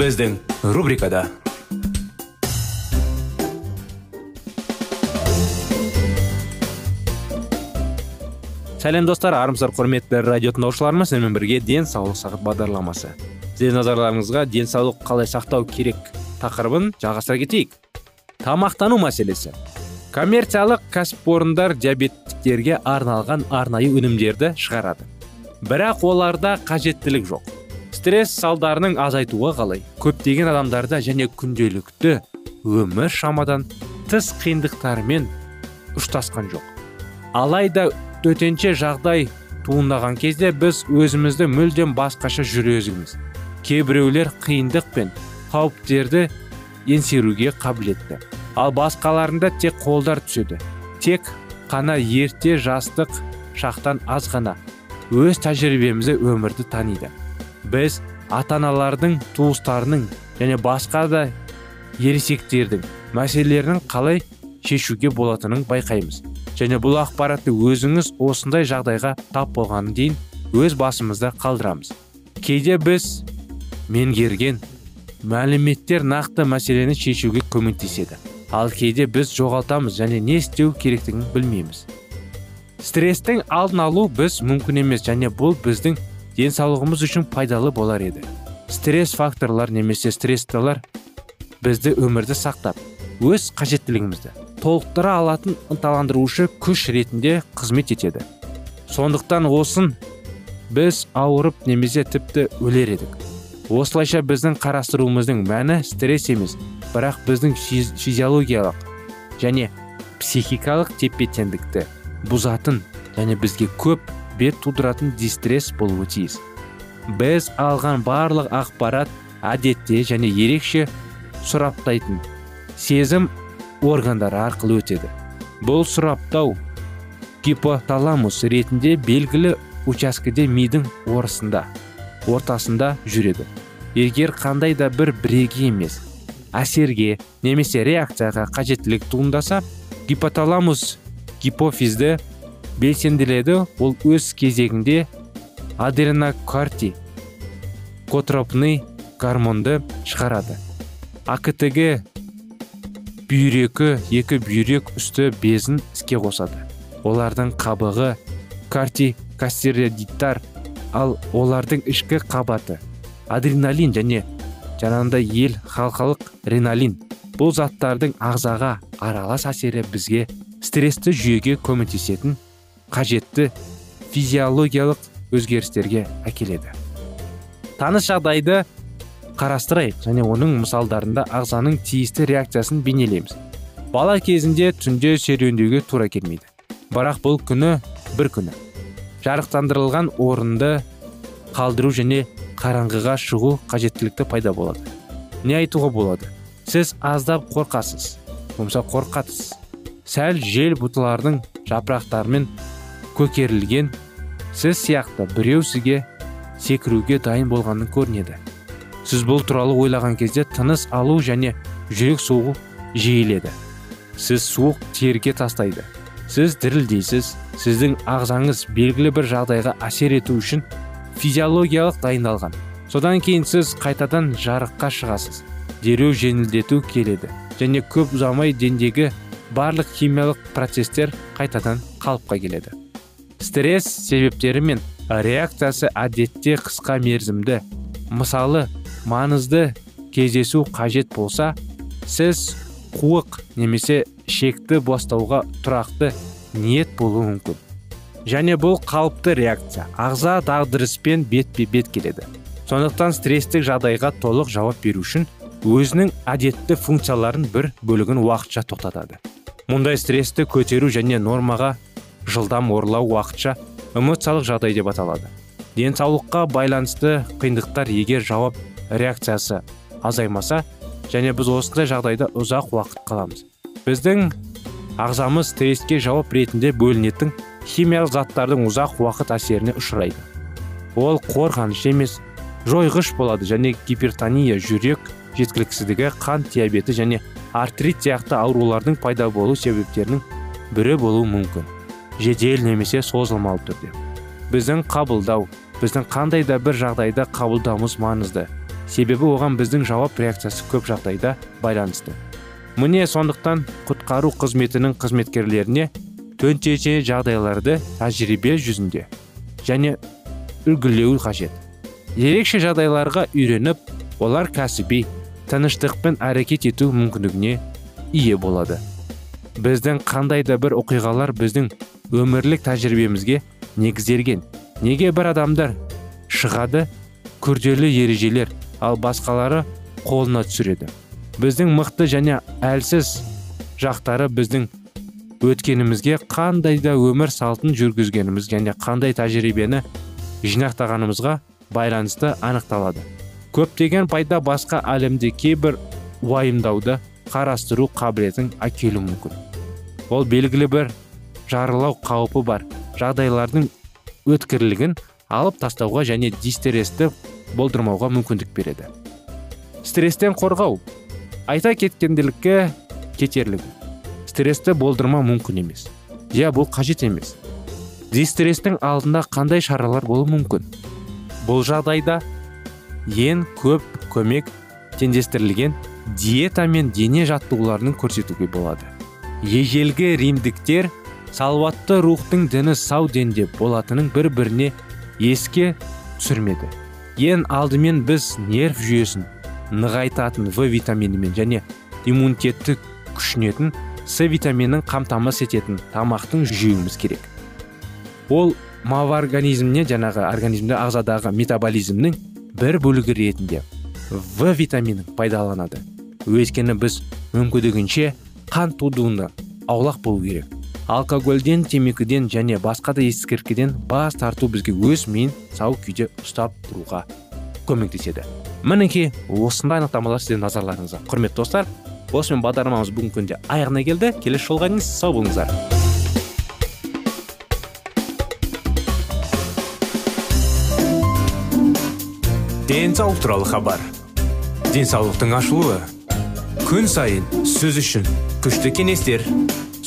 Біздің рубрикада сәлем достар армысыздар құрметті радио тыңдаушыларымыз сіздермен бірге денсаулық сағат бағдарламасы сіздердің назарларыңызға денсаулық қалай сақтау керек тақырыбын жалғастыра кетейік тамақтану мәселесі коммерциялық кәсіпорындар диабеттіктерге арналған арнайы өнімдерді шығарады бірақ оларда қажеттілік жоқ стресс салдарының азайтуға қалай? Көптеген адамдарда және күнделікті өмір шамадан тыс қиындықтармен ұштасқан жоқ. Алайда төтенше жағдай туындаған кезде біз өзімізді мүлдем басқаша жүрезіміз кейбіреулер қиындық пен қауіптерді еңсеруге қабілетті. Ал басқаларында тек қолдар түседі. Тек қана ерте жастық шақтан аз ғана өз тәжірибемізді өмірді таниды. Біз ата аналардың туыстарының және басқа да ересектердің мәселелерін қалай шешуге болатынын байқаймыз. Және бұл ақпаратты өзіңіз осындай жағдайға тап болғаннан дейін өз басымызда қалдырамыз. Кейде біз меңгерген мәліметтер нақты мәселені шешуге көмектеседі. Ал кейде біз жоғалтамыз және не істеу керектігін білмейміз. Стресстің алдын алу біз мүмкін емес және бұл біздің денсаулығымыз үшін пайдалы болар еді. Стресс факторлар немесе стрессталар бізді өмірді сақтап өз қажеттілігімізді толықтыра алатын ынталандырушы күш ретінде қызмет етеді. Сондықтан осын біз ауырып немесе тіпті өлер едік. Осылайша біздің қарастыруымыздың мәні стресс емес бірақ біздің физиологиялық және психикалық тепе теңдікті бұзатын және бізге көп бет тудыратын дистресс болуы тиіс. Біз алған барлық ақпарат әдетте және ерекше сұраптайтын сезім органдары арқылы өтеді. Бұл сұраптау гипоталамус ретінде белгілі учаскеде мидың орысында ортасында жүреді. Егер қандай да бір бірегей емес әсерге немесе реакцияға қажеттілік туындаса гипоталамус гипофизді белсенділеді. Ол өз кезегінде адренокарти котропный гормонды шығарады. Актг бүйрекі екі бүйрек үсті безін іске қосады. Олардың қабығы кортикостероидтар ал олардың ішкі қабаты адреналин және жаңағындай ел халқалық реналин бұл заттардың ағзаға аралас әсері бізге стрессті жүйеге көмектесетін қажетті физиологиялық өзгерістерге әкеледі. Таныс жағдайды қарастырайық және оның мысалдарында ағзаның тиісті реакциясын бейнелейміз. Бала кезінде түнде серуендеуге тура келмейді. Бірақ бұл күні бір күні. Жарықтандырылған орынды қалдыру және қараңғыға шығу қажеттілікті пайда болады. Не айтуға болады? Сіз аздап қорқасыз болмаса қорқатсыз. Сәл жел бұталардың жапырақтарымен көтерілген сіз сияқты біреу сізге секіруге дайын болғанын көрінеді. Сіз бұл туралы ойлаған кезде тыныс алу және жүрек соғу жиіледі. Сіз суық терге тастайды. Сіз дірілдейсіз. Сіздің ағзаңыз белгілі бір жағдайға әсер ету үшін физиологиялық дайындалған. Содан кейін сіз қайтадан жарыққа шығасыз. Дереу жеңілдету келеді және көп ұзамай дендегі барлық химиялық процестер қайтадан қалыпқа келеді. Стресс себептері мен реакциясы әдетте қысқа мерзімді. Мысалы маңызды кездесу қажет болса сіз қуық немесе шекті бастауға тұрақты ниет болуы мүмкін. Және бұл қалыпты реакция. Ағза дағдырыспен бетпе бет келеді. Сондықтан стресстік жағдайға толық жауап беру үшін өзінің әдетті функцияларын бір бөлігін уақытша тоқтатады. Мұндай стрессті көтеру және нормаға жылдам орылау уақытша эмоциялық жағдай деп аталады. Денсаулыққа байланысты қиындықтар егер жауап реакциясы азаймаса және біз осындай жағдайда ұзақ уақыт қаламыз. Біздің ағзамыз стресске жауап ретінде бөлінетін химиялық заттардың ұзақ уақыт әсеріне ұшырайды. Ол қорғаныш емес жойғыш болады және гипертония жүрек жеткіліксіздігі қант диабеті және артрит сияқты аурулардың пайда болу себептерінің бірі болуы мүмкін. Жедел немесе созылмалы түрде. Біздің қабылдау біздің қандай да бір жағдайда қабылдауымыз маңызды. Себебі оған біздің жауап реакциясы көп жағдайда байланысты. Міне сондықтан құтқару қызметінің қызметкерлеріне төтенше жағдайларды тәжірибе жүзінде және үлгілеу қажет. Ерекше жағдайларға үйреніп олар кәсіби тыныштықпен әрекет ету мүмкіндігіне ие болады. Біздің қандай да бір оқиғалар біздің өмірлік тәжірибемізге негізделген. Неге бір адамдар шығады? Күрделі ережелер ал басқалары қолына түсіреді. Біздің мықты және әлсіз жақтары біздің өткенімізге қандай да өмір салтын жүргізгеніміз және қандай тәжірибені жинақтағанымызға байланысты анықталады. Көптеген пайда басқа әлемде кейбір уайымдауды қарастыру қабілетін әкелуі мүмкін. Ол белгілі бір жарылау қаупі бар. Жағдайлардың өткірлігін алып тастауға және дистересті болдырмауға мүмкіндік береді. Стресстен қорғау. Айта кеткенділікке кетерлігі стрессті болдырмау мүмкін емес. Иә бұл қажет емес. Дистресстің алдында қандай шаралар болуы мүмкін? Бұл жағдайда ең көп көмек теңдестірілген диета мен дене жаттығуларын көрсетуге болады. Ежелгі римдіктер салауатты рухтың діні сау денде болатынын бір біріне еске түсірмеді. Ең алдымен біз нерв жүйесін нығайтатын в витаминімен және иммунитетті күшінетін с витаминін қамтамасыз ететін тамақтың жеуіміз керек. Ол мав организміне жаңағы организмде ағзадағы метаболизмнің бір бөлігі ретінде в витаминін пайдаланады. Өйткені біз мүмкіндігінше қан тудуына аулақ болу керек. Алкогольден темекіден және басқа да есірткіден бас тарту бізге өз миын сау күйде ұстап тұруға көмектеседі. Мінекей осындай анықтамалар сіздердің назарларыңызға. Құрметті достар осымен бағдарламамыз бүгінгі күнде аяғына келді. Келесі жолға дейін сау болыңыздар. Денсаулық туралы хабар. Денсаулықтың ашылуы. Күн сайын сөз үшін күшті кеңестер.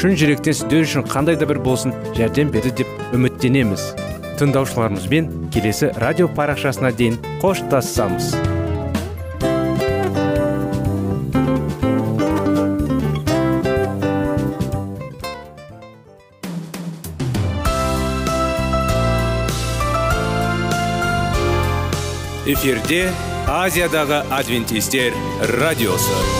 шын жүректен сіздер үшін қандай да бір болсын жәрдем берді деп үміттенеміз. Тыңдаушыларымызбен келесі радио парақшасына дейін қоштассамыз эфирде азиядағы адвентистер радиосы.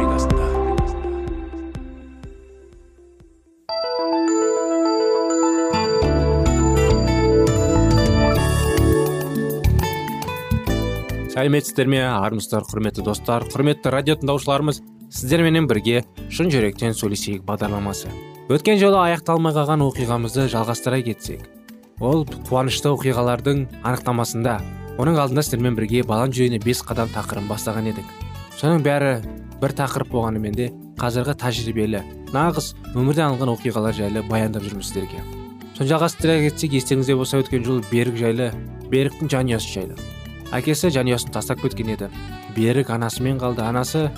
Сәлеметсіздер ме армысыздар құрметті достар құрметті радио тыңдаушыларымыз сіздерменен бірге шын жүректен сөйлесейік бағдарламасы. Өткен жолы аяқталмай қалған оқиғамызды жалғастыра кетсек ол қуанышты оқиғалардың анықтамасында оның алдында сіздермен бірге балан жүрегіне бес қадам тақырыбын бастаған едік. Соның бәрі бір тақырып болғанымен де қазіргі тәжірибелі нағыз өмірден алынған оқиғалар жайлы баяндап жүрміз сіздерге. Соны жалғастыра кетсек естеріңізде болса өткен жолы берік жайлы беріктің жанұясы жайлы. Әкесі жанұясын тастап кеткен еді. Берік анасымен қалды. Анасы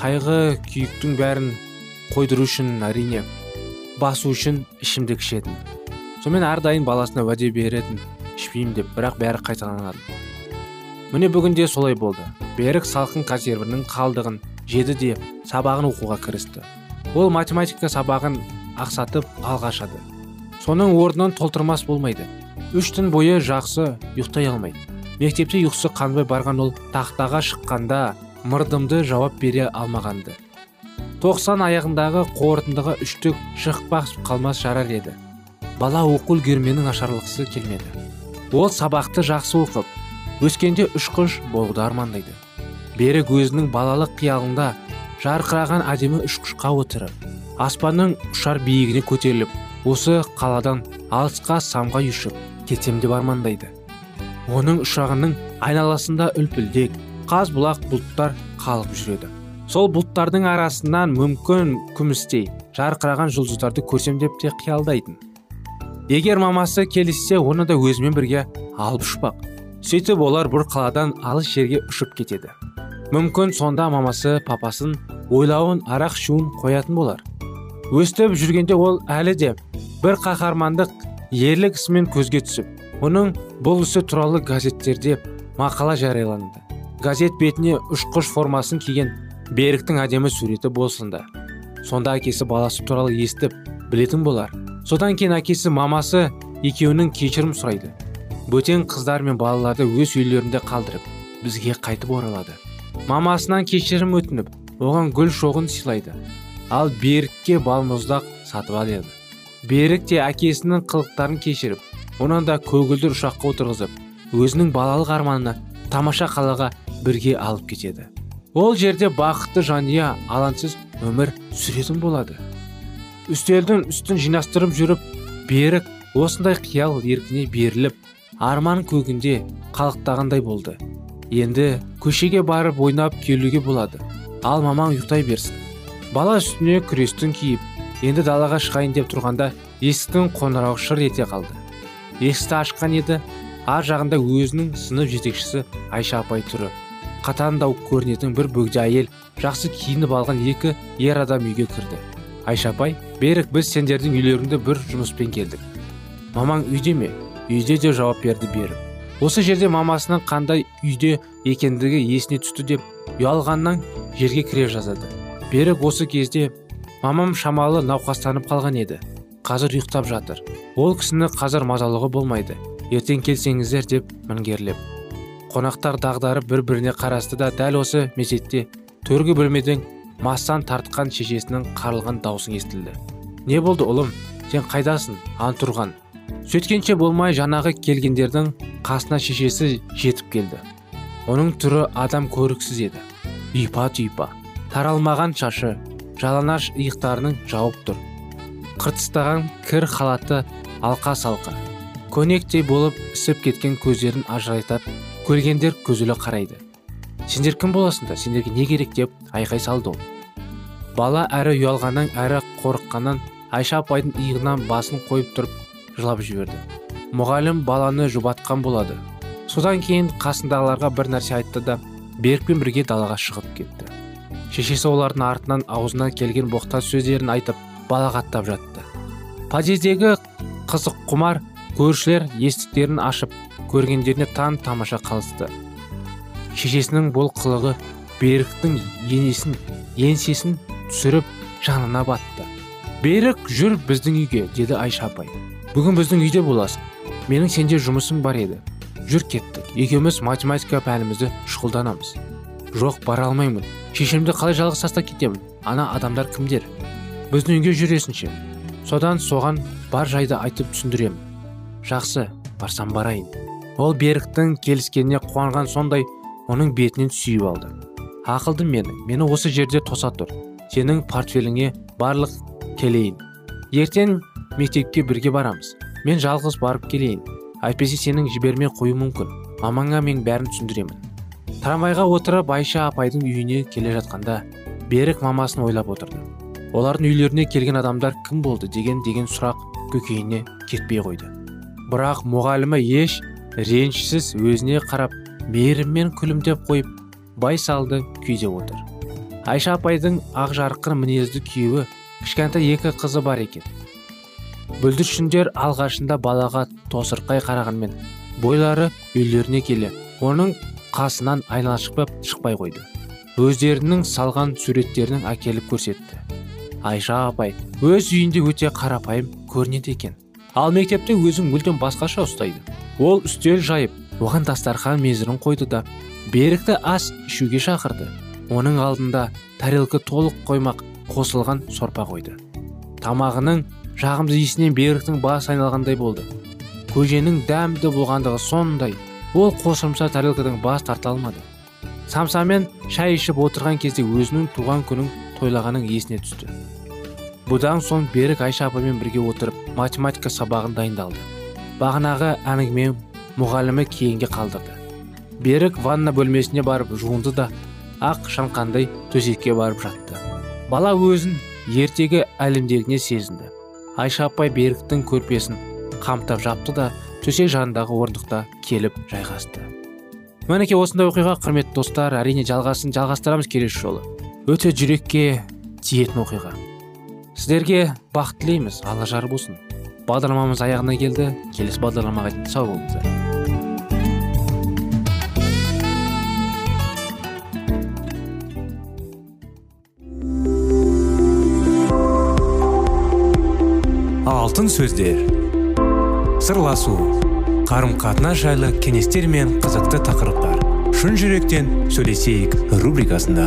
қайғы күйіктің бәрін қойдыру үшін әрине басу үшін ішімдік ішетін. Сонымен әрдайым баласына уәде беретін ішпеймін деп бірақ бәрі қайталанады. Міне бүгін де солай болды. Берік салқын консервінің қалдығын жеді де сабағын оқуға кірісті. Ол математика сабағын ақсатып алға ашады. Соның орнын толтырмас болмайды. Үш түн бойы жақсы ұйықтай алмайды. Мектепте ұйқысы қанбай барған ол тақтаға шыққанда мырдымды жауап бере алмағанды. Тоқсан аяғындағы қорытындыға үштік шықпақ қалмас жарар еді. Бала оқу үлгерменің нашарлықсы келмеді. Ол сабақты жақсы оқып өскенде ұшқыш болуды армандайды. Берік өзінің балалық қиялында жарқыраған әдемі ұшқышқа отырып аспанның ұшар биігіне көтеріліп осы қаладан алысқа самғай ұшып кетсем деп армандайды. Оның ұшағының айналасында үлпілдек қаз бұлақ бұлттар қалып жүреді. Сол бұлттардың арасынан мүмкін күмістей жарқыраған жұлдыздарды көрсем деп те қиялдайтын. Егер мамасы келіссе оны да өзімен бірге алып ұшпақ. Сөйтіп олар бір қаладан алыс жерге ұшып кетеді. Мүмкін сонда мамасы папасын ойлауын арақ ішуін қоятын болар. Өстіп жүргенде ол әлі де бір қаһармандық ерлік ісімен көзге түсіп оның бұл ісі туралы газеттерде мақала жарияланды. Газет бетіне ұшқыш формасын киген беріктің әдемі суреті болсын да сонда әкесі баласы туралы естіп білетін болар. Содан кейін әкесі мамасы екеуінің кешірім сұрайды. Бөтен қыздар мен балаларды өз үйлерінде қалдырып бізге қайтып оралады. Мамасынан кешірім өтініп оған гүл шоғын сыйлайды. Ал берікке балмұздақ сатып алады. Берік те әкесінің қылықтарын кешіріп онан да көгілдір ұшаққа отырғызып өзінің балалық арманына тамаша қалаға бірге алып кетеді. Ол жерде бақытты жанұя алаңсыз өмір сүретін болады. Үстелдің үстін жинастырып жүріп берік осындай қиял еркіне беріліп арман көгінде қалықтағандай болды. Енді көшеге барып ойнап келуге болады. Ал мамаң ұйықтай берсін. Бала үстіне күрестің киіп енді далаға шығайын деп тұрғанда есіктің қоңырауы шыр ете қалды. Есікті ашқан еді. Ар жағында өзінің сынып жетекшісі айша апай тұры қатандау көрінетін бір бөгде әйел жақсы киініп алған екі ер адам үйге кірді. Айша апай берік біз сендердің үйлеріңді бір жұмыспен келдік. Мамаң үйде ме? Үйде деп жауап берді берік. Осы жерде мамасының қандай үйде екендігі есіне түсті деп ұялғаннан жерге кіре жаздады берік осы кезде мамам шамалы науқастанып қалған еді. Қазір ұйықтап жатыр. Ол кісіні қазір мазалығы болмайды. Ертең келсеңіздер деп мінгерлеп қонақтар дағдарып бір біріне қарасты да дәл осы мезетте төргі бөлмеден мастан тартқан шешесінің қарылған даусын естілді. Не болды ұлым? Сен қайдасың? Антұрған сөйткенше болмай жаңағы келгендердің қасына шешесі жетіп келді. Оның түрі адам көріксіз еді. Ұйпа тұйпа таралмаған шашы жалаңаш иықтарының жауып тұр. Қыртыстаған кір халаты алқа салқа көнектей болып ісіп кеткен көздерін ажырайтып көргендер көзілі қарайды. Сендер кім боласыңдар сендерге не керек? деп айқай салды ол. Бала әрі ұялғаннан әрі қорыққаннан айша апайдың иығынан басын қойып тұрып жылап жіберді. Мұғалім баланы жұбатқан болады. Содан кейін қасындағыларға бір нәрсе айтты да берікпен бірге далаға шығып кетті. Шешесі олардың артынан аузына келген боқтан сөздерін айтып балағаттап жатты. Подъездегі қызық құмар көршілер естіктерін ашып көргендеріне таң тамаша қалысты. Шешесінің бұл қылығы беріктің енесін еңсесін түсіріп жанына батты. Берік жүр біздің үйге деді айша апай. Бүгін біздің үйде боласың. Менің сенде жұмысым бар еді. Жүр кеттік. Екеуміз математика пәнімізді шұғылданамыз. Жоқ бара алмаймын. Шешемді қалай жалғыз тастап кетемін? Ана адамдар кімдер? Біздің үйге жүресінші содан соған бар жайды айтып түсіндіремін. Жақсы барсам барайын. Ол беріктің келіскеніне қуанған сондай оның бетінен сүйіп алды. Ақылды мені мені осы жерде тоса тұр. Сенің портфеліңе барлық келейін. Ертең мектепке бірге барамыз. Мен жалғыз барып келейін. Әйтпесе сенің жібермей қою мүмкін. Мамаңа мен бәрін түсіндіремін. Трамвайға отырып айша апайдың үйіне келе жатқанда берік мамасын ойлап отырды олардың үйлеріне келген адамдар кім болды? деген деген сұрақ көкейіне кетпей қойды. Бірақ мұғалімі еш ренішсіз өзіне қарап мейіріммен күлімдеп қойып байсалды күйде отыр. Айша апайдың ақ жарқын мінезді күйеуі кішкентай екі қызы бар екен. Бүлдіршіндер алғашында балаға тосырқай қарағанмен бойлары үйлеріне келе оның қасынан айнала шықпай, шықпай қойды. Өздерінің салған суреттерін әкеліп көрсетті. Айша апай өз үйінде өте қарапайым көрінеді екен. Ал мектепте өзін мүлдем басқаша ұстайды ол үстел жайып оған дастархан мезірін қойды да берікті ас ішуге шақырды. Оның алдында тарелка толық қоймақ қосылған сорпа қойды. Тамағының жағымды иісінен беріктің басы айналғандай болды. Көженің дәмді болғандығы сондай ол қосымша тарелкадан бас тарта алмады. Самсамен шай ішіп отырған кезде өзінің туған күнін тойлағаның есіне түсті. Бұдан соң берік айша апамен бірге отырып математика сабағын дайындалды. Бағанағы әңгіме мұғалімі кейінге қалдырды. Берік ванна бөлмесіне барып жуынды да ақ шаңқандай төсекке барып жатты. Бала өзін ертегі әлемдегіне сезінді. Айша апай беріктің көрпесін қамтап жапты да төсек жанындағы орындықта келіп жайғасты. Мінекей осындай оқиға құрметті достар әрине жалғасын жалғастырамыз келесі жолы. Өте жүрекке тиетін оқиға. Сіздерге бақыт тілейміз. Алла жар болсын. Бағдарламамыз аяғына келді. Келесі бағдарламаға дейін сау болыңыздар. Алтын сөздер. Сырласу. Қарым қатынас жайлы кеңестер мен қызықты тақырыптар. Шын жүректен сөйлесейік рубрикасында.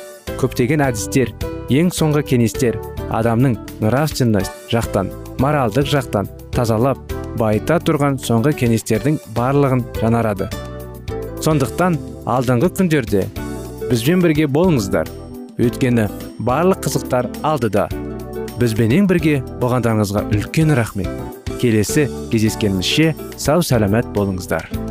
көптеген әдістер ең соңғы кеңестер адамның нравственность жақтан моральдық жақтан тазалап байыта тұрған соңғы кеңестердің барлығын жанарады. сондықтан алдыңғы күндерде бізбен бірге болыңыздар. Өйткені барлық қызықтар алдыда. Бізбенен бірге болғандарыңызға үлкен рахмет. Келесі кездескенімізше сау сәлемет болыңыздар.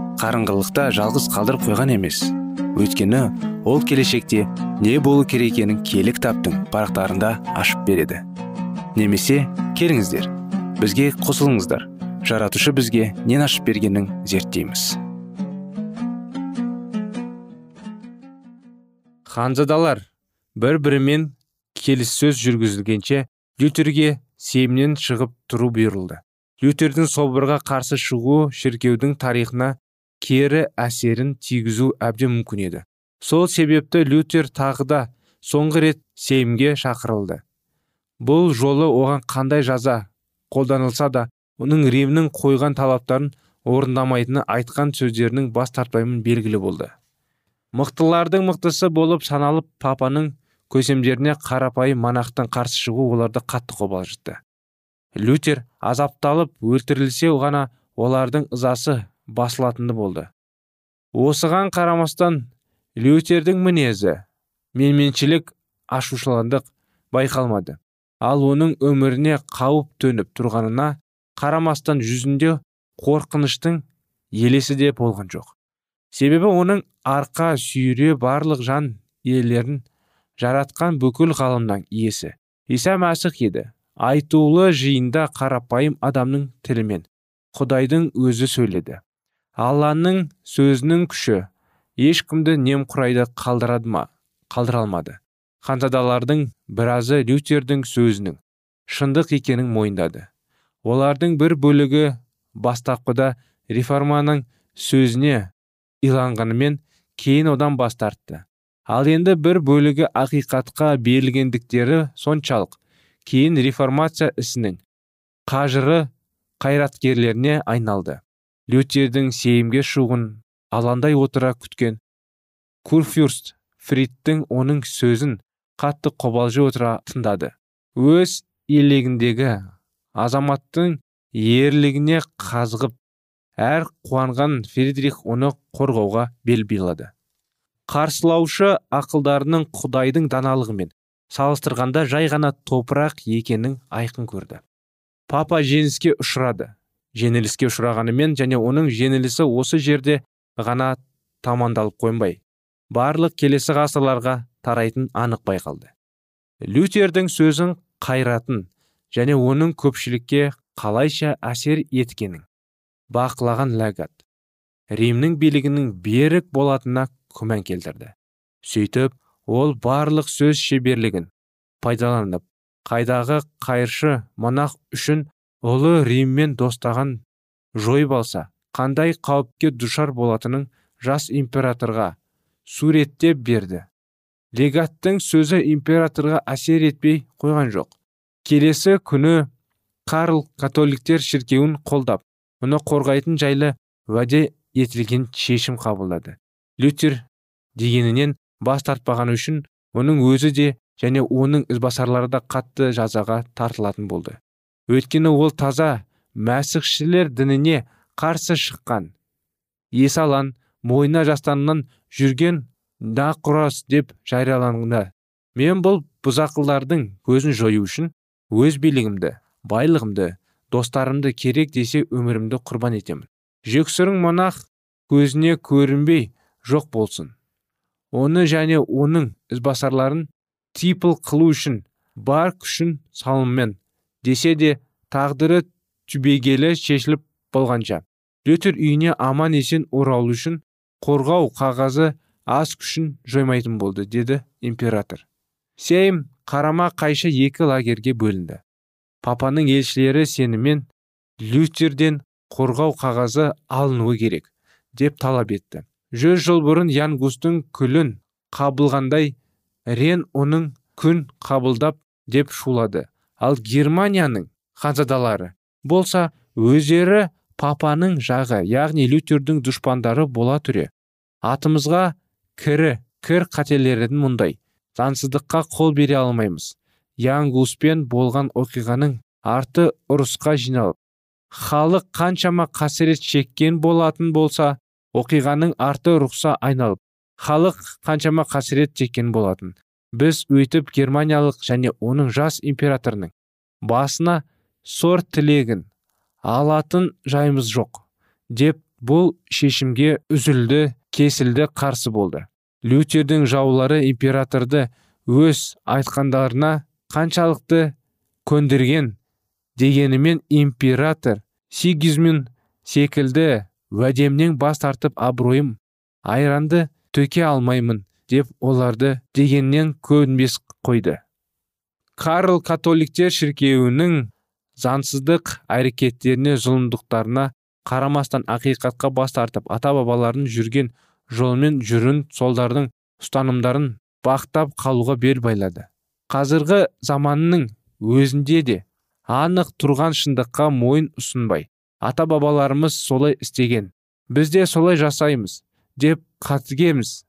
қарыңғылықта жалғыз қалдырып қойған емес. Өйткені ол келешекте не болу керек екенін кітаптың парақтарында ашып береді. Немесе келіңіздер бізге қосылыңыздар. Жаратушы бізге нен ашып бергенін зерттейміз. Ханзадалар бір бірімен келіссөз жүргізілгенше лютерге семнен шығып тұру бұйырылды. Лютердің соборға қарсы шығуы шіркеудің тарихына кері әсерін тигізу әбден мүмкін еді. Сол себепті лютер тағы да соңғы рет сеймге шақырылды. Бұл жолы оған қандай жаза қолданылса да оның римнің қойған талаптарын орындамайтыны айтқан сөздерінің бас тартпаймын белгілі болды. Мықтылардың мықтысы болып саналып папаның көсемдеріне қарапайым монахтың қарсы шығу оларды қатты қобалжытты. Лютер азапталып өлтірілсе ғана олардың ызасы басылатыны болды. Осыған қарамастан лютердің мінезі менменшілік ашушыландық байқалмады. Ал оның өміріне қауіп төніп тұрғанына қарамастан жүзінде қорқыныштың елесі де болған жоқ. Себебі оның арқа сүйре барлық жан иелерін жаратқан бүкіл ғалымның иесі иса мәсіх еді. Айтулы жиында қарапайым адамның тілімен құдайдың өзі сөйледі. Алланың сөзінің күші ешкімді немқұрайды қалдырады ма қалдыра алмады ханзадалардың біразы лютердің сөзінің шындық екенін мойындады. Олардың бір бөлігі бастапқыда реформаның сөзіне иланғанымен кейін одан бас тартты. Ал енді бір бөлігі ақиқатқа берілгендіктері соншалық кейін реформация ісінің қажыры қайраткерлеріне айналды. Лютердің сейімге шығуын алаңдай отыра күткен. Курфюрст фридтің оның сөзін қатты қобалжи отыра тыңдады. Өз елегіндегі азаматтың ерлігіне қазғып әр қуанған фридрих оны қорғауға бел билады. Қарсылаушы ақылдарының құдайдың даналығымен салыстырғанда жай ғана топырақ екенін айқын көрді. Папа жеңіске ұшырады. Жеңіліске ұшырағанымен және оның жеңілісі осы жерде ғана тамандалып қоймай барлық келесі ғасырларға тарайтын анық байқалды. Лютердің сөзін қайратын және оның көпшілікке қалайша әсер еткенін бақылаған ләгат римнің билігінің берік болатынына күмән келтірді. Сөйтіп ол барлық сөз шеберлігін пайдаланып қайдағы қайыршы монах үшін ұлы риммен достаған жойып алса қандай қауіпке душар болатынын жас императорға суреттеп берді. Легаттың сөзі императорға әсер етпей қойған жоқ. Келесі күні карл католиктер шіркеуін қолдап мұны қорғайтын жайлы уәде етілген шешім қабылдады. Лютер дегенінен бас тартпағаны үшін оның өзі де және оның ізбасарлары да қатты жазаға тартылатын болды. Өйткені ол таза мәсіхшілер дініне қарсы шыққан. Есалан мойына жастанынан жүрген нақұрас деп жарияланды. Мен бұл бұзақылардың көзін жою үшін өз билігімді байлығымды достарымды керек десе өмірімді құрбан етемін. Жексұрын монах көзіне көрінбей жоқ болсын. Оны және оның ізбасарларын типыл қылу үшін бар күшін салыммен десе де тағдыры түбегелі шешіліп болғанша. Лютер үйіне аман есен оралу үшін қорғау қағазы аз күшін жоймайтын болды деді император. Сейм қарама қайшы екі лагерге бөлінді. Папаның елшілері сенімен лютерден қорғау қағазы алынуы керек деп талап етті. Жүз жыл бұрын ян густың күлін қабылғандай рен оның күн қабылдап деп шулады. Ал германияның ханзадалары болса өздері папаның жағы яғни лютердің дұшпандары бола түре. Атымызға кірі кір қателердің мұндай заңсыздыққа қол бере алмаймыз. Янгуспен болған оқиғаның арты ұрысқа жиналып халық қаншама қасірет шеккен болатын болса оқиғаның арты рұқса айналып халық қаншама қасірет чеккен болатын. Біз өйтіп германиялық және оның жас императорының басына сор тілегін алатын жайымыз жоқ деп бұл шешімге үзілді кесілді қарсы болды. Лютердің жаулары императорды өз айтқандарына қаншалықты көндірген дегенімен император сигизмун секілді уәдемнен бас тартып абыройым айранды төке алмаймын деп оларды дегеннен көнбес қойды. Карл католиктер шіркеуінің заңсыздық әрекеттеріне зұлымдықтарына қарамастан ақиқатқа бас тартып ата бабалардың жүрген жолмен жүрін солдардың ұстанымдарын бақтап қалуға бел байлады. Қазіргі заманның өзінде де анық тұрған шындыққа мойын ұсынбай ата бабаларымыз солай істеген біз де солай жасаймыз деп қатыгеміз.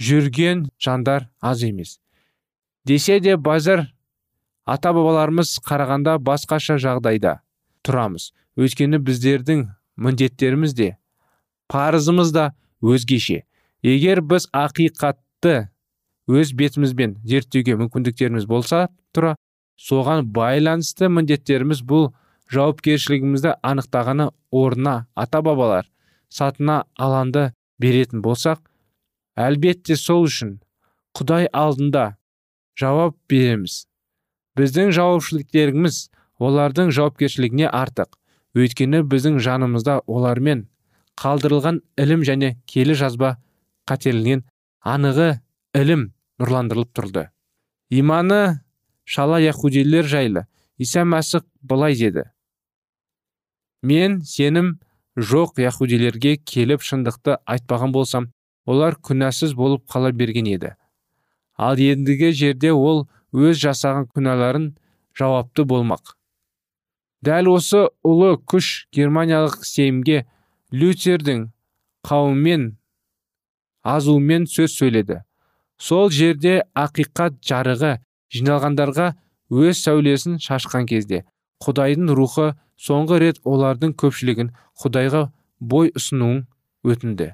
Жүрген жандар аз емес. Десе де базар ата бабаларымыз қарағанда басқаша жағдайда тұрамыз. Өйткені біздердің міндеттеріміз де парызымыз да өзгеше. Егер біз ақиқатты өз бетімізбен зерттеуге мүмкіндіктеріміз болса тұра соған байланысты міндеттеріміз бұл жауапкершілігімізді анықтағаны орнына ата бабалар сатына аланды беретін болсақ әлбетте сол үшін құдай алдында жауап береміз. Біздің жауапшыліктеріміз олардың жауапкершілігіне артық. Өйткені біздің жанымызда олармен қалдырылған ілім және келі жазба қателінен анығы ілім нұрландырылып тұрды. Иманы шала яхудилер жайлы иса мәсіх былай деді. Мен сенім жоқ яхудилерге келіп шындықты айтпаған болсам олар күнәсіз болып қала берген еді. Ал ендігі жерде ол өз жасаған күнәларын жауапты болмақ. Дәл осы ұлы күш германиялық сеймге лютердің қауыммен азуымен сөз сөйледі. Сол жерде ақиқат жарығы жиналғандарға өз сәулесін шашқан кезде құдайдың рухы соңғы рет олардың көпшілігін құдайға бой ұсынуын өтінді.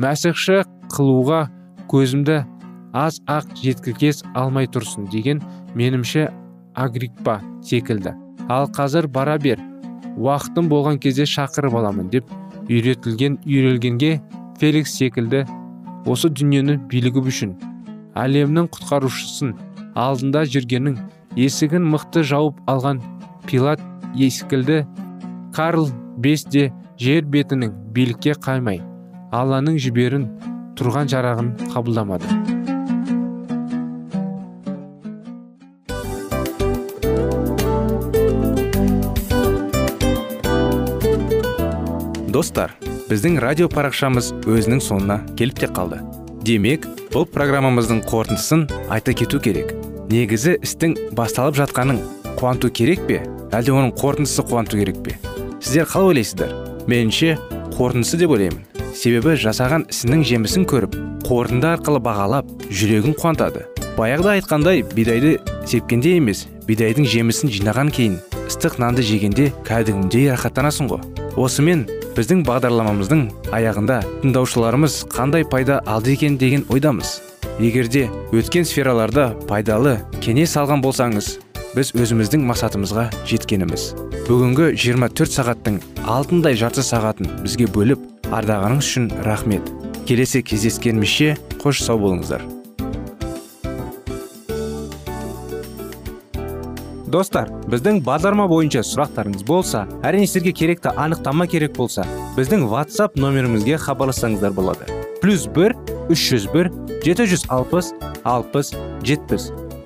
Мәсіхші қылуға көзімді аз ақ жеткілкес алмай тұрсын деген менімше агриппа секілді. Ал қазір бара бер уақытым болған кезде шақырып аламын деп үйретілген үйрелгенге феликс секілді осы дүниені билігі үшін әлемнің құтқарушысын алдында жүргеннің есігін мықты жауып алған пилат ескілді карл бес де жер бетінің билікке қаймай алланың жіберін тұрған жарағын қабылдамады. Достар біздің радио парақшамыз өзінің соңына келіп те қалды. Демек бұл программамыздың қорытындысын айта кету керек. Негізі істің басталып жатқаның қуанту керек пе? Әлде оның қорытындысы қуанту керек пе? Сіздер қалай ойлайсыздар? Меніңше қорытындысы деп ойлаймын. Себебі жасаған ісінің жемісін көріп қорытынды арқылы бағалап жүрегін қуантады. Баяғыда айтқандай бидайды сепкенде емес бидайдың жемісін жинаған кейін ыстық нанды жегенде кәдімгідей рахаттанасың ғой. Осымен біздің бағдарламамыздың аяғында тыңдаушыларымыз қандай пайда алды екен деген ойдамыз. Егерде өткен сфераларда пайдалы кеңес алған болсаңыз біз өзіміздің мақсатымызға жеткеніміз. Бүгінгі 24 сағаттың алтындай жарты сағатын бізге бөліп ардағаныңыз үшін рахмет. Келесі кездескенімізше қош сау болыңыздар. Достар біздің бағдарлама бойынша сұрақтарыңыз болса әрине сіздерге керекті анықтама керек болса біздің whatsapp нөмірімізге хабарлассаңыздар болады. Плюс бір үш жүз бір жеті жүз алпыс алпыс жетпіс.